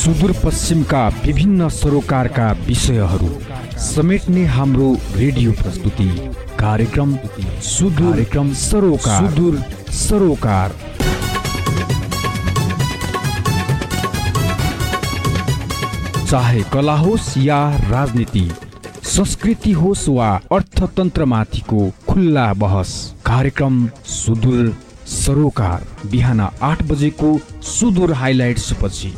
सुदूरपश्चिमका विभिन्न सरोकारका विषयहरू समेट्ने हाम्रो रेडियो प्रस्तुति कार्यक्रम सुदूर सरोकार। सुदूर सरोकार। चाहे कला होस् या राजनीति संस्कृति होस् वा अर्थतन्त्रमाथिको खुल्ला बहस कार्यक्रम सुदूर सरोकार। बिहान आठ बजेको सुदूर हाइलाइट्स पछि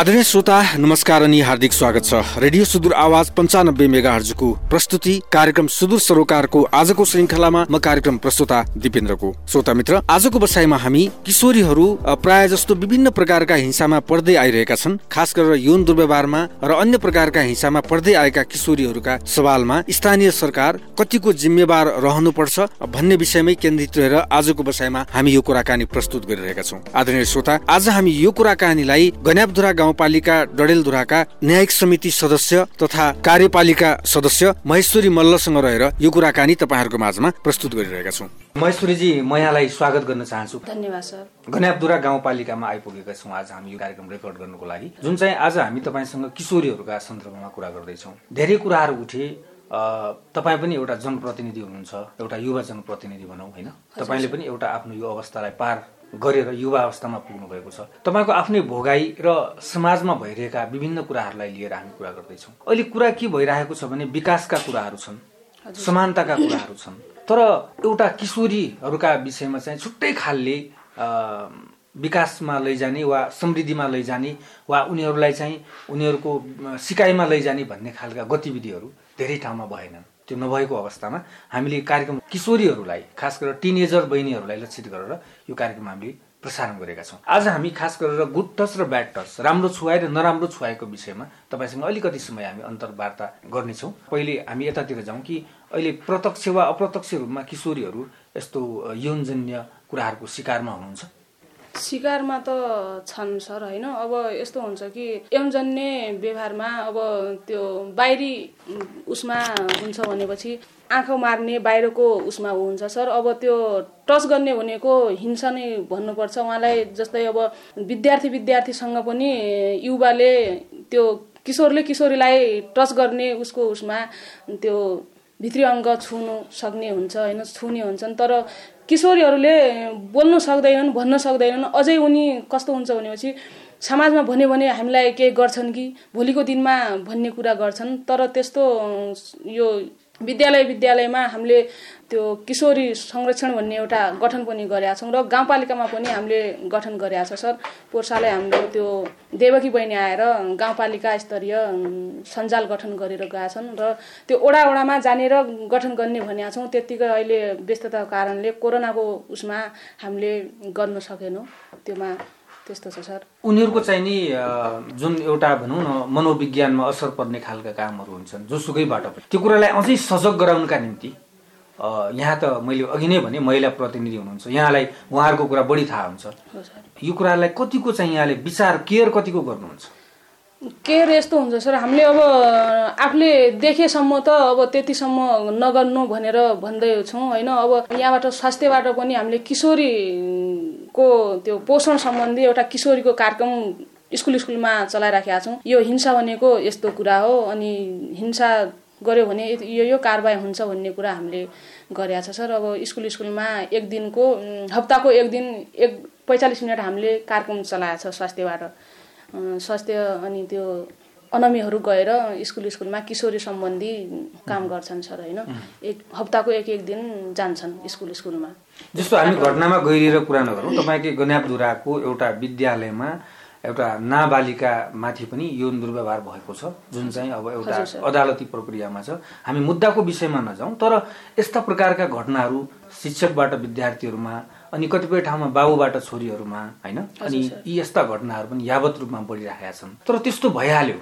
आदरणीय श्रोता नमस्कार अनि हार्दिक स्वागत छ। रेडियो सुदूर आवाज पञ्चानब्बे मेगा हर्जको प्रस्तुति कार्यक्रम सुदूर सरोकारको आजको श्रृङ्खलामा म कार्यक्रम प्रस्तुता दिपेन्द्रको। श्रोता मित्र आजको बसाइमा हामी किशोरीहरू प्राय जस्तो विभिन्न प्रकारका हिंसामा पर्दै आइरहेका छन्। खास गरेर यौन दुर्व्यवहारमा र अन्य प्रकारका हिंसामा पर्दै आएका किशोरीहरूका सवालमा स्थानीय सरकार कतिको जिम्मेवार रहनुपर्छ भन्ने विषयमै केन्द्रित रहेर आजको बसाइमा हामी यो कुराकानी प्रस्तुत गरिरहेका छौँ। आदरणीय श्रोता आज हामी यो कुराकानीलाई गन्यापधुरा गाउँ गाउँपालिका डडेलधुराका न्यायिक समिति सदस्य तथा कार्यपालिका सदस्य महेश्वरी मल्लसँग रहेर यो कुराकानी तपाईँहरूको माझमा प्रस्तुत गरिरहेका छौँ। महेश्वरीजी म यहाँलाई स्वागत गर्न चाहन्छु। धन्यवाद सर। गन्यापधुरा गाउँपालिकामा आइपुगेका छौँ आज हामी यो कार्यक्रम रेकर्ड गर्नुको लागि। जुन चाहिँ आज हामी तपाईँसँग किशोरीहरूका सन्दर्भमा कुरा गर्दैछौँ। धेरै कुराहरू उठे तपाईँ पनि एउटा जनप्रतिनिधि हुनुहुन्छ एउटा युवा जनप्रतिनिधि भनौँ होइन? तपाईँले पनि एउटा आफ्नो यो अवस्थालाई पार गरेर युवा अवस्थामा पुग्नु भएको छ। तपाईँको आफ्नै भोगाई र समाजमा भइरहेका विभिन्न कुराहरूलाई लिएर हामी कुरा गर्दैछौँ। अहिले कुरा के भइरहेको छ भने विकासका कुराहरू छन् समानताका कुराहरू छन्। तर एउटा किशोरीहरूका विषयमा चाहिँ छुट्टै खालले विकासमा लैजाने वा समृद्धिमा लैजाने वा उनीहरूलाई चाहिँ उनीहरूको सिकाइमा लैजाने भन्ने खालका गतिविधिहरू धेरै ठाउँमा भएनन्। त्यो नभएको अवस्थामा हामीले कार्यक्रम किशोरीहरूलाई खास गरेर टिनेजर बहिनीहरूलाई लक्षित गरेर यो कार्यक्रम हामीले प्रसारण गरेका छौँ। आज हामी खास गरेर गुड टच र ब्याड टच राम्रो छुवाए र नराम्रो छुवाएको विषयमा तपाईँसँग अलिकति समय हामी अन्तर्वार्ता गर्नेछौँ। पहिले हामी यतातिर जाउँ कि अहिले प्रत्यक्ष वा अप्रत्यक्ष रूपमा किशोरीहरू यस्तो यौनजन्य कुराहरूको शिकारमा हुनुहुन्छ। सिकारमा त छन् सर होइन? अब यस्तो हुन्छ कि यौनजन्य व्यवहारमा अब त्यो बाहिरी उसमा हुन्छ भनेपछि आँखा मार्ने बाहिरको उसमा हुन्छ सर। अब त्यो टच गर्ने भनेको हिंसा नै भन्नुपर्छ। उहाँलाई जस्तै अब विद्यार्थी विद्यार्थीसँग पनि युवाले त्यो किशोरले किशोरीलाई टच गर्ने उसको उसमा त्यो भित्री अङ्ग छुनु सक्ने हुन्छ होइन? छुने हुन्छन्। तर किशोरीहरूले बोल्नु सक्दैनन् भन्न सक्दैनन्। अझै उनी कस्तो हुन्छ भनेपछि समाजमा भन्यो भने हामीलाई केही गर्छन् कि? भोलिको दिनमा भन्ने कुरा गर्छन्। तर त्यस्तो यो विद्यालय विद्यालयमा हामीले त्यो किशोरी संरक्षण भन्ने एउटा गठन पनि गरेका छौँ र गाउँपालिकामा पनि हामीले गठन गरेका छ। सर पोहोर सालै हाम्रो त्यो देवकी बहिनी आएर गाउँपालिका स्तरीय सञ्जाल गठन गरेर गएका छन् र त्यो ओडा ओडामा जानेर गठन गर्ने भनेका छौँ। त्यत्तिकै अहिले व्यस्तताको कारणले कोरोनाको उसमा हामीले गर्न सकेनौँ। त्योमा त्यस्तो छ सर? उनीहरूको चाहिँ नि जुन एउटा भनौँ न मनोविज्ञानमा असर पर्ने खालका कामहरू हुन्छन् जोसुकैबाट त्यो कुरालाई अझै सजग गराउनका निम्ति यहाँ त मैले अघि नै भने महिला प्रतिनिधि हुनुहुन्छ। यहाँलाई उहाँहरूको कुरा बढी थाहा हुन्छ। यो कुरालाई कतिको चाहिँ यहाँले विचार केयर कतिको गर्नुहुन्छ? केयर यस्तो हुन्छ सर। हामीले अब आफूले देखेसम्म त अब त्यतिसम्म नगर्नु भनेर भन्दै छौँ होइन? अब यहाँबाट स्वास्थ्यबाट पनि हामीले किशोरीको त्यो पोषण सम्बन्धी एउटा किशोरीको कार्यक्रम स्कुल स्कुलमा चलाइराखेका छौँ। यो हिंसा भनेको यस्तो कुरा हो अनि हिंसा गऱ्यो भने यो यो कारवाही हुन्छ भन्ने कुरा हामीले गरेका छ सर। अब स्कुल स्कुलमा एक दिनको हप्ताको एक दिन एक पैँचालिस मिनट हामीले कार्यक्रम चलाएको छ स्वास्थ्यबाट। स्वास्थ्य अनि त्यो अनमीहरू गएर स्कुल स्कुलमा किशोरी सम्बन्धी काम गर्छन् सर होइन? एक हप्ताको एक एक दिन जान्छन् स्कुल स्कुलमा। जस्तो हामी घटनामा गइरहेर कुरा नगरौँ तपाईँकै गन्यापधुराको एउटा विद्यालयमा एउटा नाबालिका माथि पनि यौन दुर्व्यवहार भएको छ जुन चाहिँ अब एउटा अदालती प्रक्रियामा छ। हामी मुद्दाको विषयमा नजाउँ तर यस्ता प्रकारका घटनाहरू शिक्षकबाट विद्यार्थीहरूमा अनि कतिपय ठाउँमा बाबुबाट छोरीहरूमा होइन? अनि यी यस्ता घटनाहरू पनि यावत रूपमा बढिरहेका छन्। तर त्यस्तो भइहाल्यो।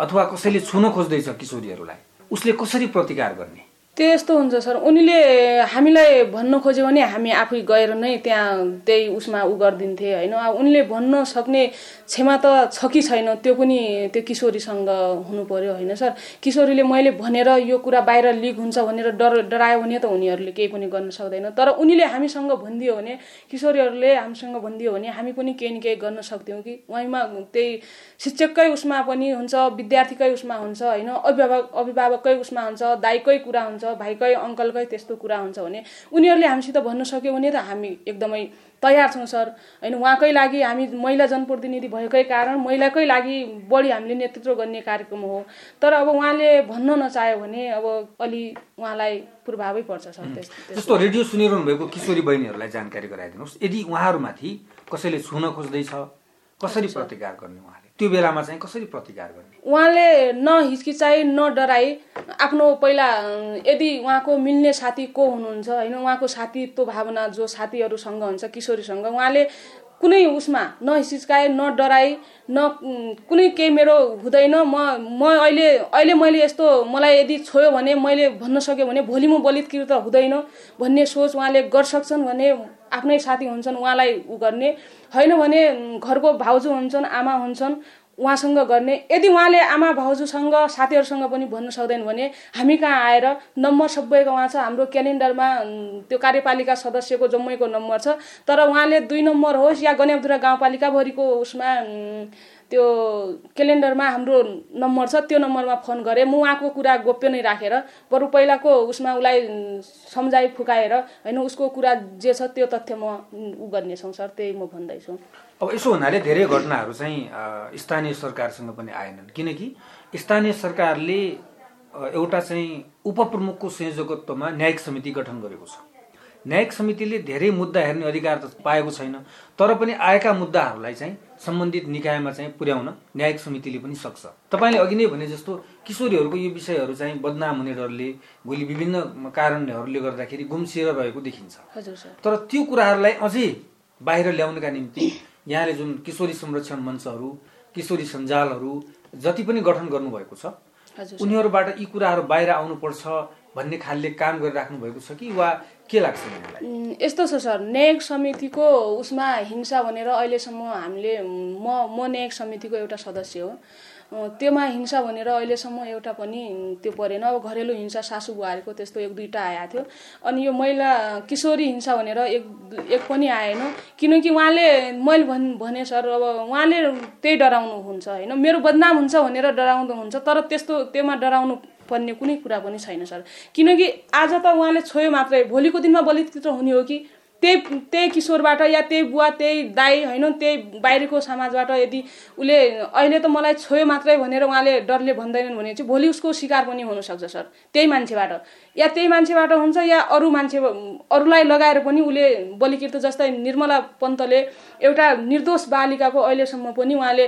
अथवा कसैले छुन खोज्दैछ किशोरीहरूलाई उसले कसरी प्रतिकार गर्ने? त्यस्तो हुन्छ सर। उनीले हामीलाई भन्न खोज्यो भने हामी आफै गएर नै त्यहाँ त्यही उसमा उ गरिदिन्थे होइन? अब उनले भन्न सक्ने क्षमा त छ कि छैन त्यो पनि त्यो किशोरीसँग हुनु पर्यो होइन सर? किशोरीले मैले भनेर यो कुरा बाहिर लिक हुन्छ भनेर डर डरायो भने त उनीहरूले केही पनि गर्न सक्दैन। तर उनीले हामीसँग भनिदियो भने किशोरीहरूले हामीसँग भनिदियो भने हामी पनि केही न केही गर्न सक्थ्यौँ कि? उहाँमा त्यही शिक्षककै उसमा पनि हुन्छ विद्यार्थीकै उसमा हुन्छ होइन? अभिभावक अभिभावककै उसमा हुन्छ दाइकै कुरा हुन्छ। भाइकै अङ्कलकै त्यस्तो कुरा हुन्छ भने उनीहरूले हामीसित भन्न सक्यो भने त हामी एकदमै तयार छौँ सर। होइन उहाँकै लागि हामी महिला जनप्रतिनिधि भएकै कारण महिलाकै लागि बढी हामीले नेतृत्व गर्ने कार्यक्रम हो। तर अब उहाँले भन्न नचाह्यो भने अब अलि उहाँलाई प्रभावै पर्छ सर त्यस त्यस- जस्तो रेडियो सुनिरहनु भएको किशोरी बहिनीहरूलाई जानकारी गराइदिनुहोस्। यदि उहाँहरूमाथि कसैले छुन खोज्दैछ कसरी प्रतिकार गर्ने उहाँले त्यो बेलामा चाहिँ कसरी प्रतिकार गर्ने? उहाँले न हिचकिचाइ न डराई आफ्नो पहिला यदि उहाँको मिल्ने साथी को हुनुहुन्छ होइन? उहाँको साथीत्व भावना जो साथीहरूसँग हुन्छ किशोरीसँग उहाँले कुनै उसमा न हिचकिचाए न डराई न कुनै केही मेरो हुँदैन। म म अहिले अहिले मैले यस्तो मलाई यदि छोयो भने मैले भन्न सक्यो भने भोलि म बलित्कृत हुँदैन भन्ने सोच उहाँले गर्सक्छन् भने आफ्नै साथी हुन्छन् उहाँलाई उ गर्ने। होइन भने घरको भाउजू हुन्छन् आमा हुन्छन् उहाँसँग गर्ने। यदि उहाँले आमा भाउजूसँग साथीहरूसँग पनि भन्न सक्दैन भने हामी कहाँ आएर नम्बर सबैको उहाँ छ हाम्रो क्यालेन्डरमा त्यो कार्यपालिका सदस्यको जम्मैको नम्बर छ। तर उहाँले दुई नम्बर होस् या गन्याबधुरा गाउँपालिकाभरिको उसमा त्यो क्यालेन्डरमा हाम्रो नम्बर छ त्यो नम्बरमा फोन गरेँ। म उहाँको कुरा गोप्य नै राखेर बरु पहिलाको उसमा उसलाई सम्झाइ फुकाएर होइन उसको कुरा जे छ त्यो तथ्य म उ गर्नेछौँ सर त्यही म भन्दैछु। अब यसो हुनाले धेरै घटनाहरू चाहिँ स्थानीय सरकारसँग पनि आएनन्। किनकि स्थानीय सरकारले एउटा चाहिँ उपप्रमुखको संयोजकत्वमा न्यायिक समिति गठन गरेको छ। न्यायिक समितिले धेरै मुद्दा हेर्ने अधिकार त पाएको छैन तर पनि आएका मुद्दाहरूलाई चाहिँ सम्बन्धित निकायमा चाहिँ पुर्याउन न्यायिक समितिले पनि सक्छ। तपाईँले अघि नै भने जस्तो किशोरीहरूको यो विषयहरू चाहिँ बदनाम हुने डरले भोलि विभिन्न कारणहरूले गर्दाखेरि गुम्सिएर रहेको देखिन्छ। तर त्यो कुराहरूलाई अझै बाहिर ल्याउनका निम्ति यहाँले जुन किशोरी संरक्षण मञ्चहरू किशोरी सञ्जालहरू जति पनि गठन गर्नुभएको छ उनीहरूबाट यी कुराहरू बाहिर आउनुपर्छ भन्ने खालले काम गरिराख्नु भएको छ कि वा के लाग्छ यस्तो छ सर। न्यायिक समितिको उसमा हिंसा भनेर अहिलेसम्म हामीले म म न्यायिक समितिको एउटा सदस्य हो। त्योमा हिंसा भनेर अहिलेसम्म एउटा पनि त्यो परेन। अब घरेलु हिंसा सासु बुहारीको त्यस्तो एक दुईवटा आएको थियो। अनि यो महिला किशोरी हिंसा भनेर एक एक पनि आएन। किनकि उहाँले मैले भन् भने सर अब उहाँले त्यही डराउनु हुन्छ होइन? मेरो बदनाम हुन्छ भनेर डराउनु हुन्छ तर त्यस्तो त्योमा डराउनु पर्ने कुनै कुरा पनि छैन सर। किनकि आज त उहाँले छोयो मात्रै। भोलिको दिनमा बलित्कृत हुने हो कि? त्यही त्यही किशोरबाट या त्यही बुवा त्यही दाई होइन त्यही बाहिरको समाजबाट यदि उसले अहिले त मलाई छोयो मात्रै भनेर उहाँले डरले भन्दैनन् भने चाहिँ भोलि उसको शिकार पनि हुनसक्छ सर। त्यही मान्छेबाट। या त्यही मान्छेबाट हुन्छ या अरू मान्छे अरूलाई लगाएर पनि उसले बलिकृत जस्तै निर्मला पन्तले एउटा निर्दोष बालिकाको अहिलेसम्म पनि उहाँले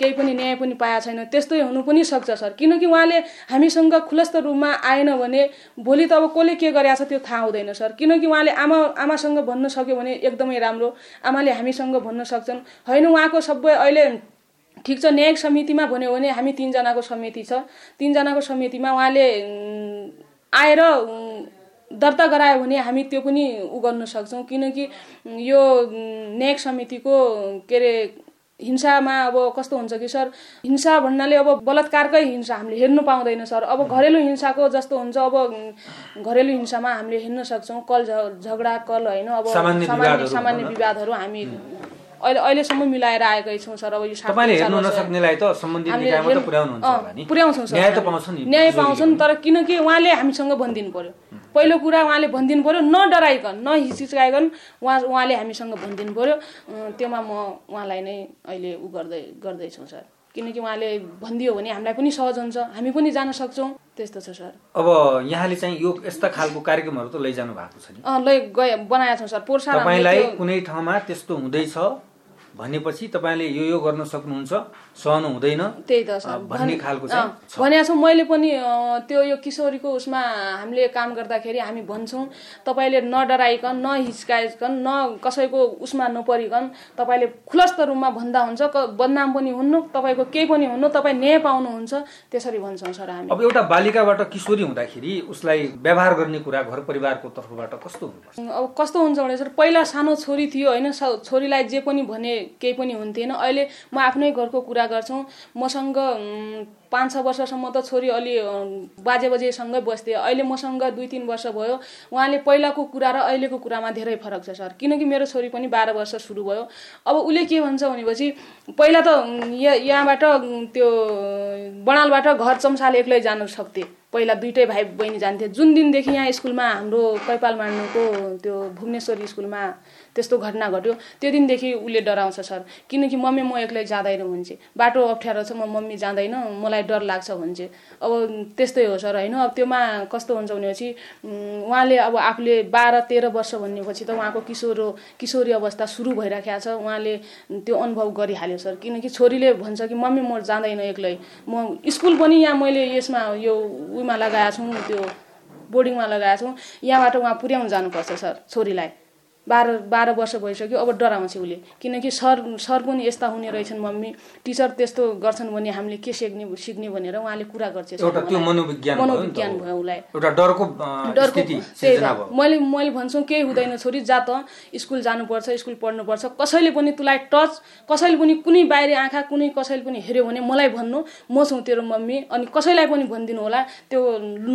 केही पनि न्याय पनि पाएको छैन। त्यस्तै हुनु पनि सक्छ सर। किनकि उहाँले हामीसँग खुलस्त रूपमा आएन भने भोलि त अब कसले के गरेछ त्यो थाहा हुँदैन सर। किनकि उहाँले आमा आमासँग भन्न सक्यो भने एकदमै राम्रो। आमाले हामीसँग भन्न सक्छन्। होइन उहाँको सबै अहिले ठिक छ। न्यायिक समितिमा भन्यो भने हामी तिनजनाको समिति छ। तिनजनाको समितिमा उहाँले आएर दर्ता गरायो भने हामी त्यो पनि उ गर्न सक्छौँ। किनकि यो न्यायिक समितिको के अरे हिंसामा अब कस्तो हुन्छ कि सर? हिंसा भन्नाले अब बलात्कारकै हिंसा हामीले हेर्नु पाउँदैन सर। अब घरेलु हिंसाको जस्तो हुन्छ अब घरेलु हिंसामा हामीले हेर्न सक्छौँ। कल झगडा कल होइन अब सामान्य सामान्य विवादहरू हामी अहिले अहिलेसम्म मिलाएर आएकै छौँ सर। अब यो हेर्नु नसक्नेलाई त पुर्याउँछौँ न्याय पाउँछन्। तर किनकि उहाँले हामीसँग भनिदिनु पर्यो। पहिलो कुरा उहाँले भनिदिनु पर्यो न डराइकन न हिचकिचाइकन उहाँ उहाँले हामीसँग भनिदिनु पर्यो। अँ, त्योमा म उहाँलाई नै अहिले उ गर्दै गर्दैछौँ सर। किनकि उहाँले भनिदियो भने हामीलाई पनि सहज हुन्छ हामी पनि जान सक्छौँ। त्यस्तो छ सर। अब यहाँले चाहिँ यो यस्ता खालको कार्यक्रमहरू त लैजानु भएको छ नि। गए बनाएका छौँ सर। पोर्सा तपाईँलाई कुनै ठाउँमा त्यस्तो हुँदैछ? भनेपछि तपाईँले यो यो गर्न सक्नुहुन्छ। सहनु हुँदैन। त्यही त भन्ने खालको। भनेको छौँ। मैले पनि त्यो यो किशोरीको उसमा हामीले काम गर्दाखेरि हामी भन्छौँ तपाईँले नडराइकन नहिचकाइकन न कसैको उसमा नपरिकन तपाईँले खुलस्त रूपमा भन्दा हुन्छ बदनाम पनि हुन्नु तपाईँको केही पनि हुन्नु तपाईँ न्याय पाउनुहुन्छ त्यसरी भन्छौँ सर हामी। अब एउटा बालिकाबाट किशोरी हुँदाखेरि उसलाई व्यवहार गर्ने कुरा घर परिवारको तर्फबाट कस्तो हुनुपर्छ? अब कस्तो हुन्छ भने सर पहिला सानो छोरी थियो होइन छोरीलाई जे पनि भने केही पनि हुन्थेन। अहिले म आफ्नै घरको कुरा गर्छौँ। मसँग पाँच छ वर्षसम्म त छोरी अलि बाजे बजेसँगै बस्थेँ। अहिले मसँग दुई तिन वर्ष भयो। उहाँले पहिलाको कुरा र अहिलेको कुरामा धेरै फरक छ सर। किनकि मेरो छोरी पनि बाह्र वर्ष सुरु भयो। अब उसले के भन्छ भनेपछि पहिला त यहाँबाट त्यो बणालबाट घर चम्साले एक्लै जान सक्थे। पहिला दुइटै भाइ बहिनी जान्थे। जुन दिनदेखि यहाँ स्कुलमा हाम्रो कैपाल मान्नुको त्यो भुवनेश्वरी स्कुलमा त्यस्तो घटना घट्यो। त्यो दिनदेखि उसले डराउँछ सर। किनकि मम्मी म एक्लै जाँदैन भन्छ। बाटो अप्ठ्यारो छ म मम्मी जाँदैन मलाई डर लाग्छ भन्छ। अब त्यस्तै हो सर होइन? अब त्योमा कस्तो हुन्छ भनेपछि उहाँले अब आफूले बाह्र तेह्र वर्ष भनेपछि त उहाँको किशोर किशोरी अवस्था सुरु भइराखेको छ। उहाँले त्यो अनुभव गरिहाल्यो सर। किनकि छोरीले भन्छ कि मम्मी म जाँदैन एक्लै। म स्कुल पनि यहाँ मैले यसमा यो उमा लगाएको छौँ त्यो बोर्डिङमा लगाएको छौँ। यहाँबाट उहाँ पुर्याउनु जानुपर्छ सर छोरीलाई। बाह्र बाह्र वर्ष भइसक्यो अब डराउँछ उसले। किनकि सर सर पनि यस्ता हुने रहेछन् मम्मी। टिचर त्यस्तो गर्छन् भने हामीले के सिक्ने सिक्ने भनेर उहाँले कुरा गर्छ। मनोविज्ञान भयो उसलाई। डरको डरको मैले मैले भन्छु केही हुँदैन छोरी जा त स्कुल जानुपर्छ स्कुल पढ्नुपर्छ। कसैले पनि तँलाई टच कसैले पनि कुनै बाहिरी आँखा कुनै कसैले पनि हेऱ्यो भने मलाई भन्नु। म छु तेरो मम्मी अनि कसैलाई पनि भनिदिनु होला। त्यो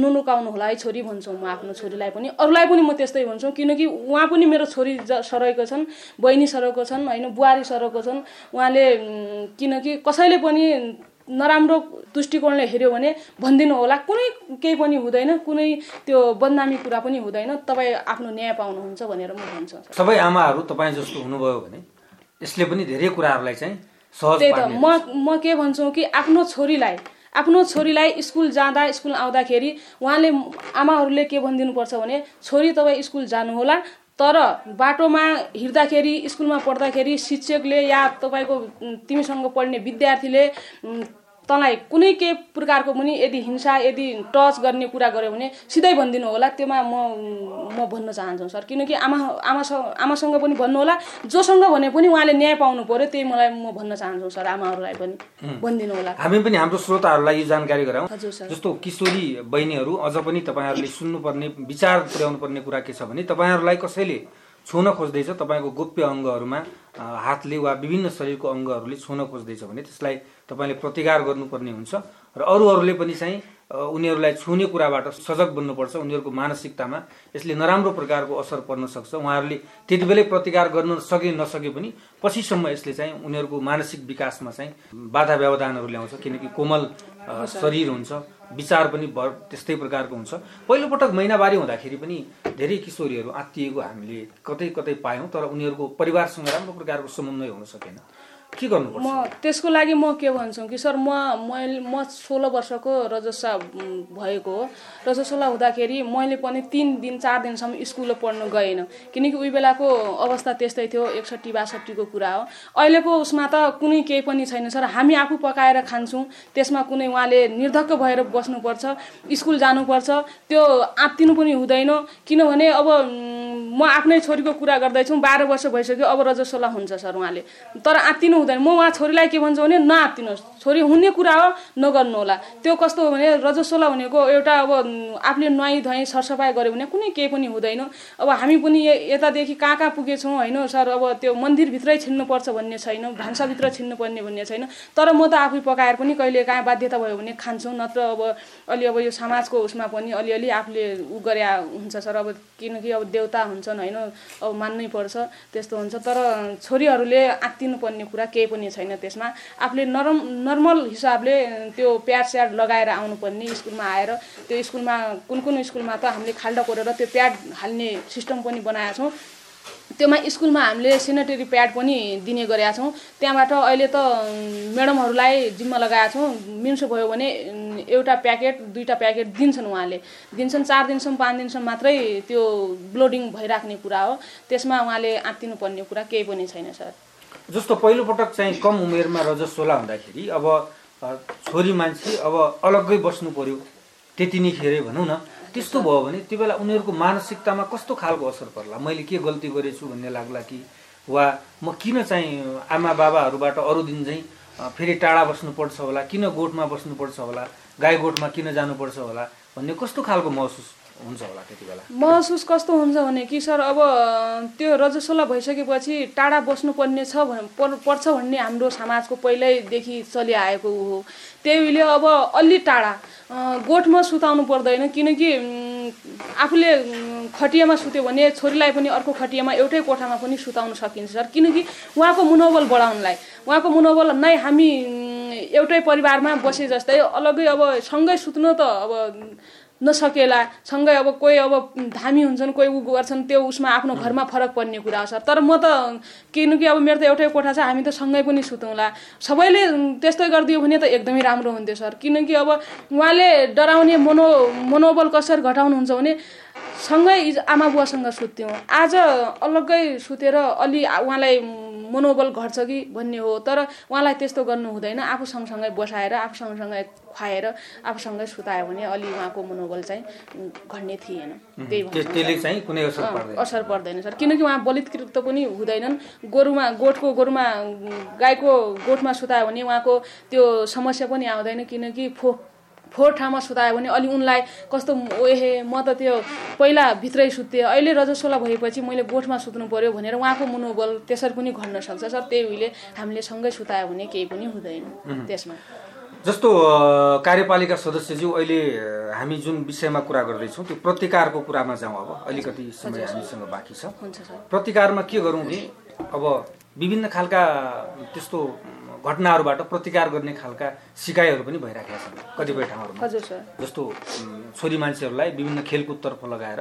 नुनुकाउनु होला है छोरी भन्छौँ म आफ्नो छोरीलाई पनि। अरूलाई पनि म त्यस्तै भन्छु किनकि उहाँ पनि मेरो छोरी ज- सरैको छन् बहिनी सरको छन् होइन बुहारी सरको छन्। उहाँले किनकि कसैले पनि नराम्रो दृष्टिकोणले हेऱ्यो भने भनिदिनु होला। कुनै केही पनि हुँदैन कुनै त्यो बदनामी कुरा पनि हुँदैन। तपाईँ आफ्नो न्याय पाउनुहुन्छ भनेर म भन्छु। सबै आमाहरू तपाईँ जस्तो हुनुभयो भने यसले पनि धेरै कुराहरूलाई चाहिँ सहज त्यही त। म म के भन्छु कि आफ्नो छोरीलाई आफ्नो छोरीलाई स्कुल जाँदा स्कुल आउँदाखेरि उहाँले आमाहरूले के भनिदिनुपर्छ भने छोरी तपाईँ स्कुल जानुहोला तर बाटोमा हिँड्दाखेरि स्कुलमा पढ्दाखेरि शिक्षकले या तपाईँको तिमीसँग पढ्ने विद्यार्थीले तँलाई कुनै केही प्रकारको पनि यदि हिंसा यदि टच गर्ने कुरा गर्यो भने सिधै भनिदिनु होला त्योमा म म भन्न चाहन्छु सर। किनकि आमा आमासँग आमासँग पनि भन्नु होला। जोसँग भने पनि उहाँले न्याय पाउनु पर्यो त्यही मलाई म भन्न चाहन्छु सर आमाहरूलाई पनि। भनिदिनु होला। हामी पनि हाम्रो श्रोताहरूलाई यो जानकारी गराउँ। जस्तो किशोरी बहिनीहरू अझ पनि तपाईँहरूले सुन्नुपर्ने विचार पुर्याउनु पर्ने कुरा के छ भने तपाईँहरूलाई कसैले छुन खोज्दैछ तपाईँको गोप्य अङ्गहरूमा हातले वा विभिन्न शरीरको अङ्गहरूले छुन खोज्दैछ भने त्यसलाई तपाईँले प्रतिकार गर्नुपर्ने हुन्छ र अरूहरूले पनि चाहिँ उनीहरूलाई छुने कुराबाट सजग बन्नुपर्छ उनीहरूको मानसिकतामा यसले नराम्रो प्रकारको असर पर्न सक्छ। उहाँहरूले त्यति बेलै प्रतिकार गर्न सके नसके पनि पछिसम्म यसले चाहिँ उनीहरूको मानसिक विकासमा चाहिँ बाधा व्यवधानहरू ल्याउँछ किनकि कोमल शरीर हुन्छ। विचार पनि त्यस्तै प्रकारको हुन्छ। पहिलोपटक महिनावारी हुँदाखेरि पनि धेरै किशोरीहरू आत्तिएको हामीले कतै कतै पायौँ तर उनीहरूको परिवारसँग राम्रो प्रकारको समन्वय हुन सकेन। के म त्यसको लागि म के भन्छु कि सर म मैले म सोह्र वर्षको रजस्वा भएको हो। रजस्वला हुँदाखेरि मैले पनि तिन दिन चार दिनसम्म स्कुल पढ्नु गएन। किनकि उही बेलाको अवस्था त्यस्तै थियो एकसट्ठी बासठीको कुरा हो। अहिलेको उसमा त कुनै केही पनि छैन सर। हामी आफू पकाएर खान्छौँ। त्यसमा कुनै उहाँले निर्धक्क भएर बस्नुपर्छ स्कुल जानुपर्छ। त्यो आत्तिनु पनि हुँदैन। किनभने अब म आफ्नै छोरीको कुरा गर्दैछु। बाह्र वर्ष भइसक्यो अब रजस्वला हुन्छ सर उहाँले। तर आत्तिनु हुँदैन। म उहाँ छोरीलाई के भन्छु भने नआत्तिनुहोस्। छोरी हुने कुरा हो नगर्नु होला त्यो कस्तो हो भने रजस्वला भनेको एउटा अब आफूले नुहाइ धुवाइ सरसफाइ गऱ्यो भने कुनै केही पनि हुँदैन। अब हामी पनि यतादेखि कहाँ कहाँ पुगेछौँ होइन सर अब त्यो मन्दिरभित्रै छिन्नुपर्छ भन्ने छैन भान्साभित्र छिन्नुपर्ने भन्ने छैन। तर म त आफै पकाएर पनि कहिले काहीँ बाध्यता भयो भने खान्छौँ। नत्र अब अलि अब यो समाजको उसमा पनि अलिअलि आफूले उ गरे हुन्छ सर। अब किनकि अब देउता हुन्छन् होइन अब मान्नै पर्छ त्यस्तो हुन्छ। तर छोरीहरूले आत्तिनु पर्ने कुरा केही पनि छैन त्यसमा। आफूले नरम नर्मल हिसाबले त्यो प्याड स्याड लगाएर आउनुपर्ने स्कुलमा आएर त्यो स्कुलमा कुन कुन स्कुलमा त हामीले खाल्डा कोरेर त्यो प्याड हाल्ने सिस्टम पनि बनाएका छौँ। त्योमा स्कुलमा हामीले सेनिटरी प्याड पनि दिने गरेका छौँ। त्यहाँबाट अहिले त म्याडमहरूलाई जिम्मा लगाएका छौँ। मिन्सो भयो भने एउटा प्याकेट दुईवटा प्याकेट दिन्छन् उहाँले। दिन्छन् चार दिनसम्म पाँच दिनसम्म मात्रै त्यो ब्लोडिङ भइराख्ने कुरा हो। त्यसमा उहाँले आत्तिनु पर्ने कुरा केही पनि छैन सर। जस्तो पहिलोपटक चाहिँ कम उमेरमा रजस्वला हुँदाखेरि अब छोरी मान्छे अब अलग्गै बस्नु पर्यो। त्यति नै खेरै भनौँ न। त्यस्तो भयो भने त्यो बेला उनीहरूको मानसिकतामा कस्तो खालको असर पर्ला? मैले के गल्ती गरेछु भन्ने लाग्ला कि? वा म किन चाहिँ आमा बाबाहरूबाट अरू दिन चाहिँ फेरि टाढा बस्नुपर्छ होला? किन गोठमा बस्नुपर्छ होला? गाई गोठमा किन जानुपर्छ होला? भन्ने कस्तो खालको महसुस हुन्छ होला त्यति बेला। महसुस कस्तो हुन्छ भने कि सर अब त्यो रजस्वला भइसकेपछि टाढा बस्नुपर्ने छ पर्छ भन्ने हाम्रो समाजको पहिल्यैदेखि चलिआएको हो। त्यही उहिले अब अलि टाढा गोठमा सुताउनु पर्दैन किनकि आफूले खटियामा सुत्यो भने छोरीलाई पनि अर्को खटियामा एउटै कोठामा पनि सुताउन सकिन्छ सर। किनकि उहाँको मनोबल बढाउनलाई उहाँको मनोबल नै हामी एउटै परिवारमा बसे जस्तै अलग्गै अब सँगै सुत्नु त अब नसकेला सँगै अब कोही अब धामी हुन्छन् कोही उ गर्छन् त्यो उसमा आफ्नो घरमा फरक पर्ने कुरा हो सर तर म त किनकि अब मेरो त एउटै कोठा छ हामी त सँगै पनि सुतौँला। सबैले त्यस्तै गरिदियो भने त एकदमै राम्रो हुन्थ्यो सर। किनकि अब उहाँले डराउने मनो मनोबल कसरी घटाउनुहुन्छ भने सँगै आमा बुवासँग सुत्थ्यौँ। आज अलग्गै सुतेर अलि उहाँलाई मनोबल घट्छ कि भन्ने हो। तर उहाँलाई त्यस्तो गर्नु हुँदैन। आफू सँगसँगै बसाएर आफू सँगसँगै खुवाएर आफूसँगै सुतायो भने अलि उहाँको मनोबल चाहिँ घट्ने थिएन। त्यही चाहिँ कुनै असर अँ, पर्दैन। असर पर्दैन सर। किनकि उहाँ बलित्कृत पनि हुँदैनन्। गोरुमा गोठको गोरुमा गाईको गोठमा सुतायो भने उहाँको त्यो समस्या पनि आउँदैन। किनकि फो फोहोर ठाउँमा सुतायो भने अलि उनलाई कस्तो ओहे म त त्यो पहिला भित्रै सुत्थेँ। अहिले रजस्वला भएपछि मैले गोठमा सुत्नु पर्यो भनेर उहाँको मनोबल त्यसरी पनि घट्न सक्छ सर। त्यही उहिले हामीले सँगै सुतायो भने केही पनि हुँदैन त्यसमा। जस्तो कार्यपालिका सदस्यज्यू अहिले हामी जुन विषयमा कुरा गर्दैछौँ त्यो प्रतिकारको कुरामा जाउँ अब। अलिकति समय हामीसँग बाँकी छ। प्रतिकारमा के गरौँ भने अब विभिन्न खालका त्यस्तो घटनाहरूबाट प्रतिकार गर्ने खालका सिकाइहरू पनि भइराखेका छन् कतिपय ठाउँहरूमा। जस्तो छोरी मान्छेहरूलाई विभिन्न खेलकुदतर्फ लगाएर।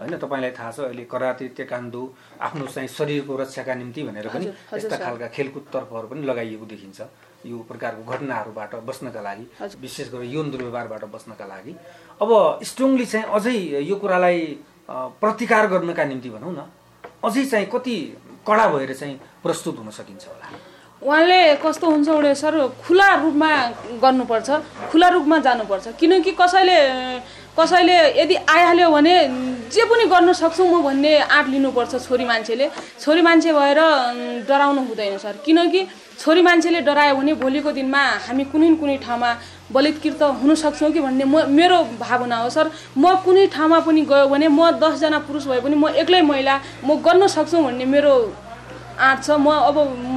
होइन तपाईँलाई थाहा छ अहिले कराते तेकान्दो आफ्नो चाहिँ शरीरको रक्षाका निम्ति भनेर पनि यस्ता। खालका खेलकुद तर्फहरू पनि लगाइएको देखिन्छ। यो प्रकारको घटनाहरूबाट बस्नका लागि। विशेष गरी यौन दुर्व्यवहारबाट बस्नका लागि। अब स्ट्रङली चाहिँ अझै यो कुरालाई प्रतिकार गर्नका निम्ति भनौँ न अझै चाहिँ कति कडा भएर चाहिँ प्रस्तुत हुन सकिन्छ होला। उहाँले कस्तो हुन्छ भने सर खुला रूपमा गर्नुपर्छ खुला रूपमा जानुपर्छ। किनकि कसैले कसैले यदि आइहाल्यो भने जे पनि गर्न सक्छु म भन्ने आँट लिनुपर्छ छोरी मान्छेले। छोरी मान्छे भएर डराउनु हुँदैन सर। किनकि छोरी मान्छेले डरायो भने भोलिको दिनमा हामी कुनै कुनै ठाउँमा बलित्कृत हुन सक्छौँ कि भन्ने म मेरो भावना हो सर। म कुनै ठाउँमा पनि गयो भने म दसजना पुरुष भए पनि म एक्लै महिला म गर्न सक्छु भन्ने मेरो आँट छ। म अब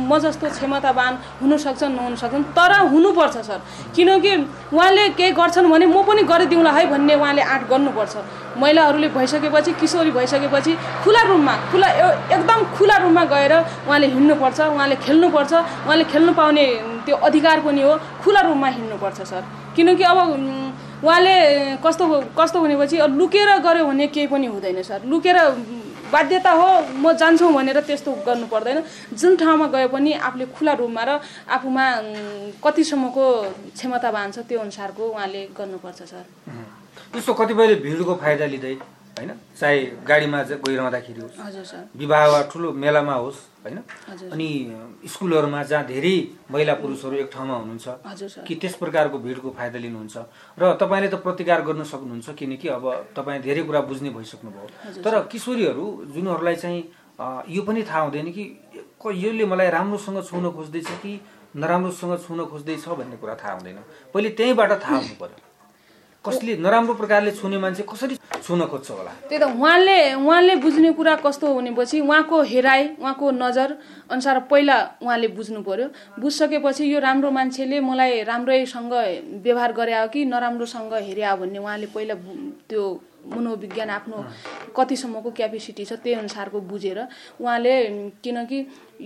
म जस्तो क्षमतावान हुनसक्छ नहुन सक्छन् तर हुनुपर्छ सर। किनकि उहाँले केही गर्छन् भने म पनि गरिदिउँला है भन्ने उहाँले आँट गर्नुपर्छ। महिलाहरूले भइसकेपछि किशोरी भइसकेपछि खुला रूममा खुला एकदम खुला रूममा गएर उहाँले हिँड्नुपर्छ उहाँले खेल्नुपर्छ उहाँले खेल्नु पाउने त्यो अधिकार पनि हो खुला रूममा हिँड्नुपर्छ सर। किनकि अब उहाँले कस्तो कस्तो भनेपछि लुकेर गऱ्यो भने केही पनि हुँदैन सर। लुकेर बाध्यता हो म जान्छु भनेर त्यस्तो गर्नु पर्दैन। जुन ठाउँमा गए पनि आफूले खुला रूपमा र आफूमा कतिसम्मको क्षमतावान छ त्यो अनुसारको उहाँले गर्नुपर्छ सर। त्यस्तो कतिपयले भिडको फाइदा लिँदै होइन? चाहे गाडीमा गइरहँदाखेरि होस् विवाह वा ठुलो मेलामा होस् होइन? अनि स्कुलहरूमा जहाँ धेरै महिला पुरुषहरू एक ठाउँमा हुनुहुन्छ कि त्यस प्रकारको भिडको फाइदा लिनुहुन्छ? र तपाईँले त प्रतिकार गर्न सक्नुहुन्छ किनकि अब तपाईँ धेरै कुरा बुझ्ने भइसक्नुभयो। तर किशोरीहरू जुनहरूलाई चाहिँ यो पनि थाहा हुँदैन कि क- यसले मलाई राम्रोसँग छुन खोज्दैछ कि नराम्रोसँग छुन खोज्दैछ भन्ने कुरा थाहा हुँदैन। पहिले त्यहीँबाट थाहा हुनु पर्यो। कसले नराम्रो प्रकारले छुने मान्छे कसरी छुन खोज्छ होला? त्यही त उहाँले उहाँले बुझ्ने कुरा कस्तो हो भनेपछि उहाँको हेराइ उहाँको नजर अनुसार पहिला उहाँले बुझ्नु पर्यो। बुझिसकेपछि यो राम्रो मान्छेले मलाई राम्रैसँग व्यवहार गरे हो कि नराम्रोसँग हेरे हो भन्ने उहाँले पहिला त्यो मनोविज्ञान आफ्नो कतिसम्मको क्यापेसिटी छ त्यही अनुसारको बुझेर उहाँले किनकि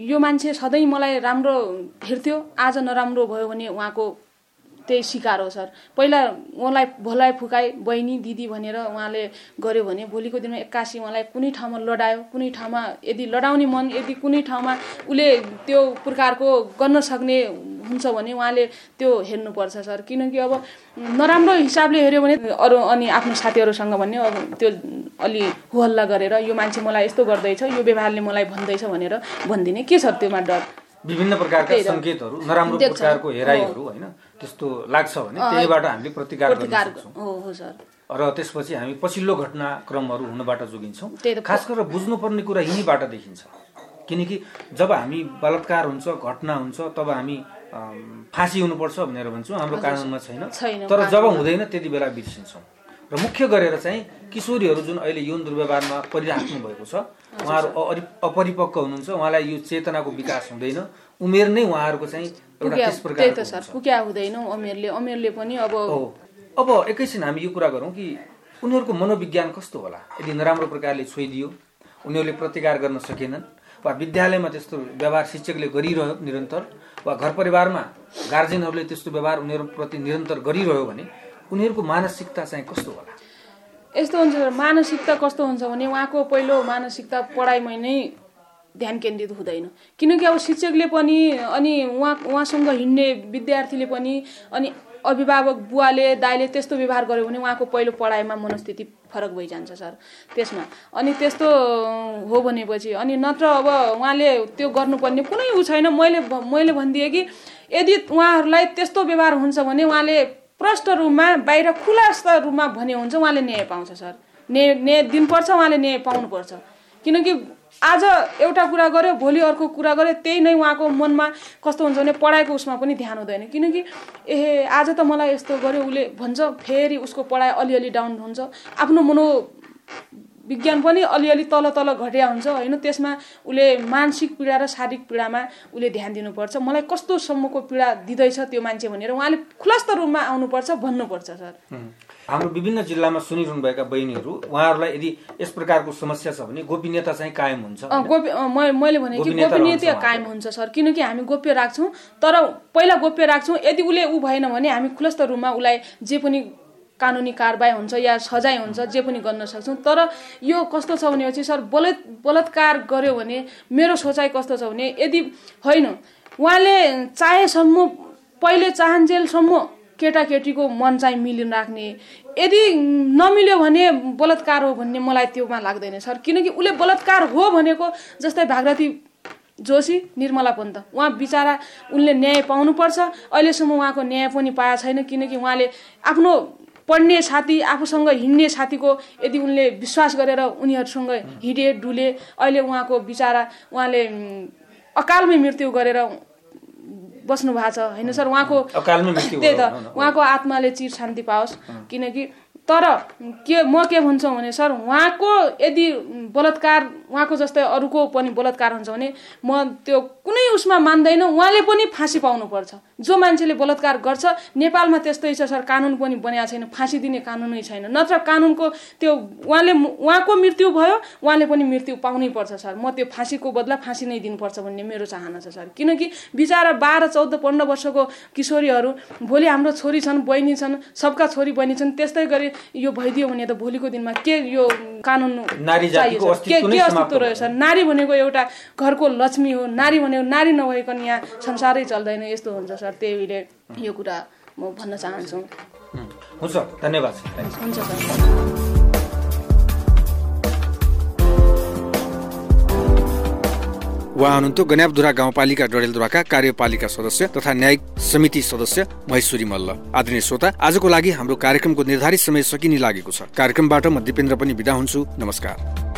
यो मान्छे सधैँ मलाई राम्रो हेर्थ्यो आज नराम्रो भयो भने उहाँको त्यही सिकार हो सर पहिला उहाँलाई भोलाइ फुकाइ बहिनी दिदी भनेर उहाँले गर्यो भने भोलिको दिनमा एक्कासी उहाँलाई कुनै ठाउँमा लडायो कुनै ठाउँमा यदि लडाउने मन यदि कुनै ठाउँमा उसले त्यो प्रकारको गर्न सक्ने हुन्छ भने उहाँले त्यो हेर्नुपर्छ सर किनकि अब नराम्रो हिसाबले हेऱ्यो भने अरू अनि आफ्नो साथीहरूसँग भन्ने अब त्यो अलि हुहल्ला गरेर यो मान्छे मलाई यस्तो गर्दैछ यो व्यवहारले मलाई भन्दैछ भनेर भनिदिने के छ त्योमा डर विभिन्न प्रकारका। सङ्केतहरू नराम्रो। प्रकारको। हेराइहरू होइन त्यस्तो लाग्छ भने त्यहीबाट हामीले प्रतिकार गर्न सर। र त्यसपछि हामी पछिल्लो घटनाक्रमहरू हुनबाट जोगिन्छौँ। खास गरेर बुझ्नुपर्ने कुरा यहीँबाट देखिन्छ। किनकि जब हामी बलात्कार हुन्छ घटना हुन्छ तब हामी फाँसी हुनुपर्छ भनेर भन्छौँ हाम्रो कानुनमा छैन। तर जब। हुँदैन त्यति बेला बिर्सिन्छौँ। र मुख्य गरेर चाहिँ किशोरीहरू जुन अहिले यौन दुर्व्यवहारमा परिराख्नु भएको छ उहाँहरू अपरिपक्व हुनुहुन्छ उहाँलाई यो चेतनाको विकास हुँदैन। उमेर नै उहाँहरूको चाहिँ एउटा सर। पुग्या हुँदैन अमेरले अमेरले पनि अब अब एकैछिन हामी यो कुरा गरौँ कि उनीहरूको मनोविज्ञान कस्तो होला? यदि नराम्रो प्रकारले छोइदियो उनीहरूले प्रतिकार गर्न सकेनन् वा विद्यालयमा त्यस्तो व्यवहार शिक्षकले गरिरह्यो निरन्तर वा घर परिवारमा गार्जेनहरूले त्यस्तो व्यवहार उनीहरूप्रति निरन्तर गरिरह्यो भने उनीहरूको मानसिकता चाहिँ कस्तो होला? यस्तो हुन्छ मानसिकता कस्तो हुन्छ भने उहाँको पहिलो मानसिकता पढाइमै नै ध्यान केन्द्रित हुँदैन। किनकि अब शिक्षकले पनि अनि उहाँ उहाँसँग हिँड्ने विद्यार्थीले पनि अनि अभिभावक बुवाले दाइले त्यस्तो व्यवहार गर्यो भने उहाँको पहिलो पढाइमा मनस्थिति फरक भइजान्छ सर। त्यसमा अनि त्यस्तो हो भनेपछि अनि नत्र अब उहाँले त्यो गर्नुपर्ने कुनै उ छैन। मैले मैले भनिदिएँ कि यदि उहाँहरूलाई त्यस्तो व्यवहार हुन्छ भने उहाँले प्रष्ट रूपमा बाहिर खुलास्त रूपमा भने हुन्छ उहाँले न्याय पाउँछ सर। न्याय न्याय दिनुपर्छ उहाँले न्याय पाउनुपर्छ। किनकि आज एउटा कुरा गर्यो भोलि अर्को कुरा गर्यो त्यही नै उहाँको मनमा कस्तो हुन्छ भने पढाइको उसमा पनि ध्यान हुँदैन। किनकि ए आज त मलाई यस्तो गर्यो उसले भन्छ फेरि उसको पढाइ अलिअलि डाउन हुन्छ। आफ्नो मनो विज्ञान पनि अलिअलि तल तल घटिया हुन्छ होइन? त्यसमा उसले मानसिक पीडा र शारीरिक पीडामा उसले ध्यान दिनुपर्छ। मलाई कस्तोसम्मको पीडा दिँदैछ त्यो मान्छे भनेर उहाँले खुलस्त रूपमा आउनुपर्छ भन्नुपर्छ सर। हाम्रो विभिन्न जिल्लामा सुनिरहनुभएका बहिनीहरू उहाँहरूलाई यदि यस प्रकारको समस्या छ भने गोपनीयता चाहिँ कायम हुन्छ? गोप्य मैले भने कि गोपनीयता कायम हुन्छ सर। किनकि हामी गोप्य राख्छौँ तर पहिला गोप्य राख्छौँ। यदि उसले ऊ भएन भने हामी खुलस्त रूपमा उसलाई जे पनि कानुनी कारवाही हुन्छ या सजाय हुन्छ जे पनि गर्न सक्छौँ। तर यो कस्तो छ भनेपछि सर बलात् बलात्कार गर्यो भने मेरो सोचाइ कस्तो छ भने यदि होइन उहाँले चाहेसम्म पहिले चाहन्जेलसम्म केटाकेटीको मन चाहिँ मिलिराख्ने यदि नमिल्यो भने बलात्कार हो भन्ने मलाई त्योमा लाग्दैन सर। किनकि उसले बलात्कार हो भनेको जस्तै भागरथी जोशी निर्मला पन्त। उहाँ बिचरा उनले न्याय पाउनुपर्छ। अहिलेसम्म उहाँको न्याय पनि पाएको छैन। किनकि उहाँले आफ्नो पढ्ने साथी आफूसँग हिँड्ने साथीको यदि उनले विश्वास गरेर उनीहरूसँग हिँडे डुले अहिले उहाँको बिचरा उहाँले अकालमै मृत्यु गरेर बस्नु भएको छ। होइन सर? उहाँको त्यही त। उहाँको आत्माले चिर शान्ति पाओस्। किनकि तर के म के भन्छु भने सर उहाँको यदि बलात्कार उहाँको जस्तै अरूको पनि बलात्कार हुन्छ भने म त्यो कुनै उसमा मान्दैन उहाँले पनि फाँसी पाउनुपर्छ। जो मान्छेले बलात्कार गर्छ नेपालमा त्यस्तै छ सर कानुन पनि बनाएको छैन फाँसी दिने कानुनै छैन। नत्र कानुनको त्यो उहाँले उहाँको मृत्यु भयो उहाँले पनि मृत्यु पाउनै पर्छ सर। म त्यो फाँसीको बदला फाँसी नै दिनुपर्छ भन्ने मेरो चाहना छ सर। किनकि बिचरा बाह्र चौध पन्ध्र वर्षको किशोरीहरू भोलि हाम्रो छोरी छन् बहिनी छन् सबका छोरी बहिनी छन् त्यस्तै गरी यो भइदियो भने त भोलिको दिनमा के यो कानुन? के के अस्तित्व रहेछ। नारी भनेको एउटा घरको लक्ष्मी हो नारी भनेको नारी नभइकन यहाँ संसारै चल्दैन यस्तो हुन्छ सर त्यहीले यो कुरा म भन्न चाहन्छु। हुन्छ धन्यवाद हुन्छ सर उहाँ हुनुहुन्थ्यो गन्याबधुरा गाउँपालिका डडेलधुराका कार्यपालिका सदस्य तथा न्यायिक समिति सदस्य महेश्वरी मल्ल। आदरणीय श्रोता आजको लागि हाम्रो कार्यक्रमको निर्धारित समय सकिने लागेको छ। कार्यक्रमबाट म दिपेन्द्र पनि बिदा हुन्छु। नमस्कार।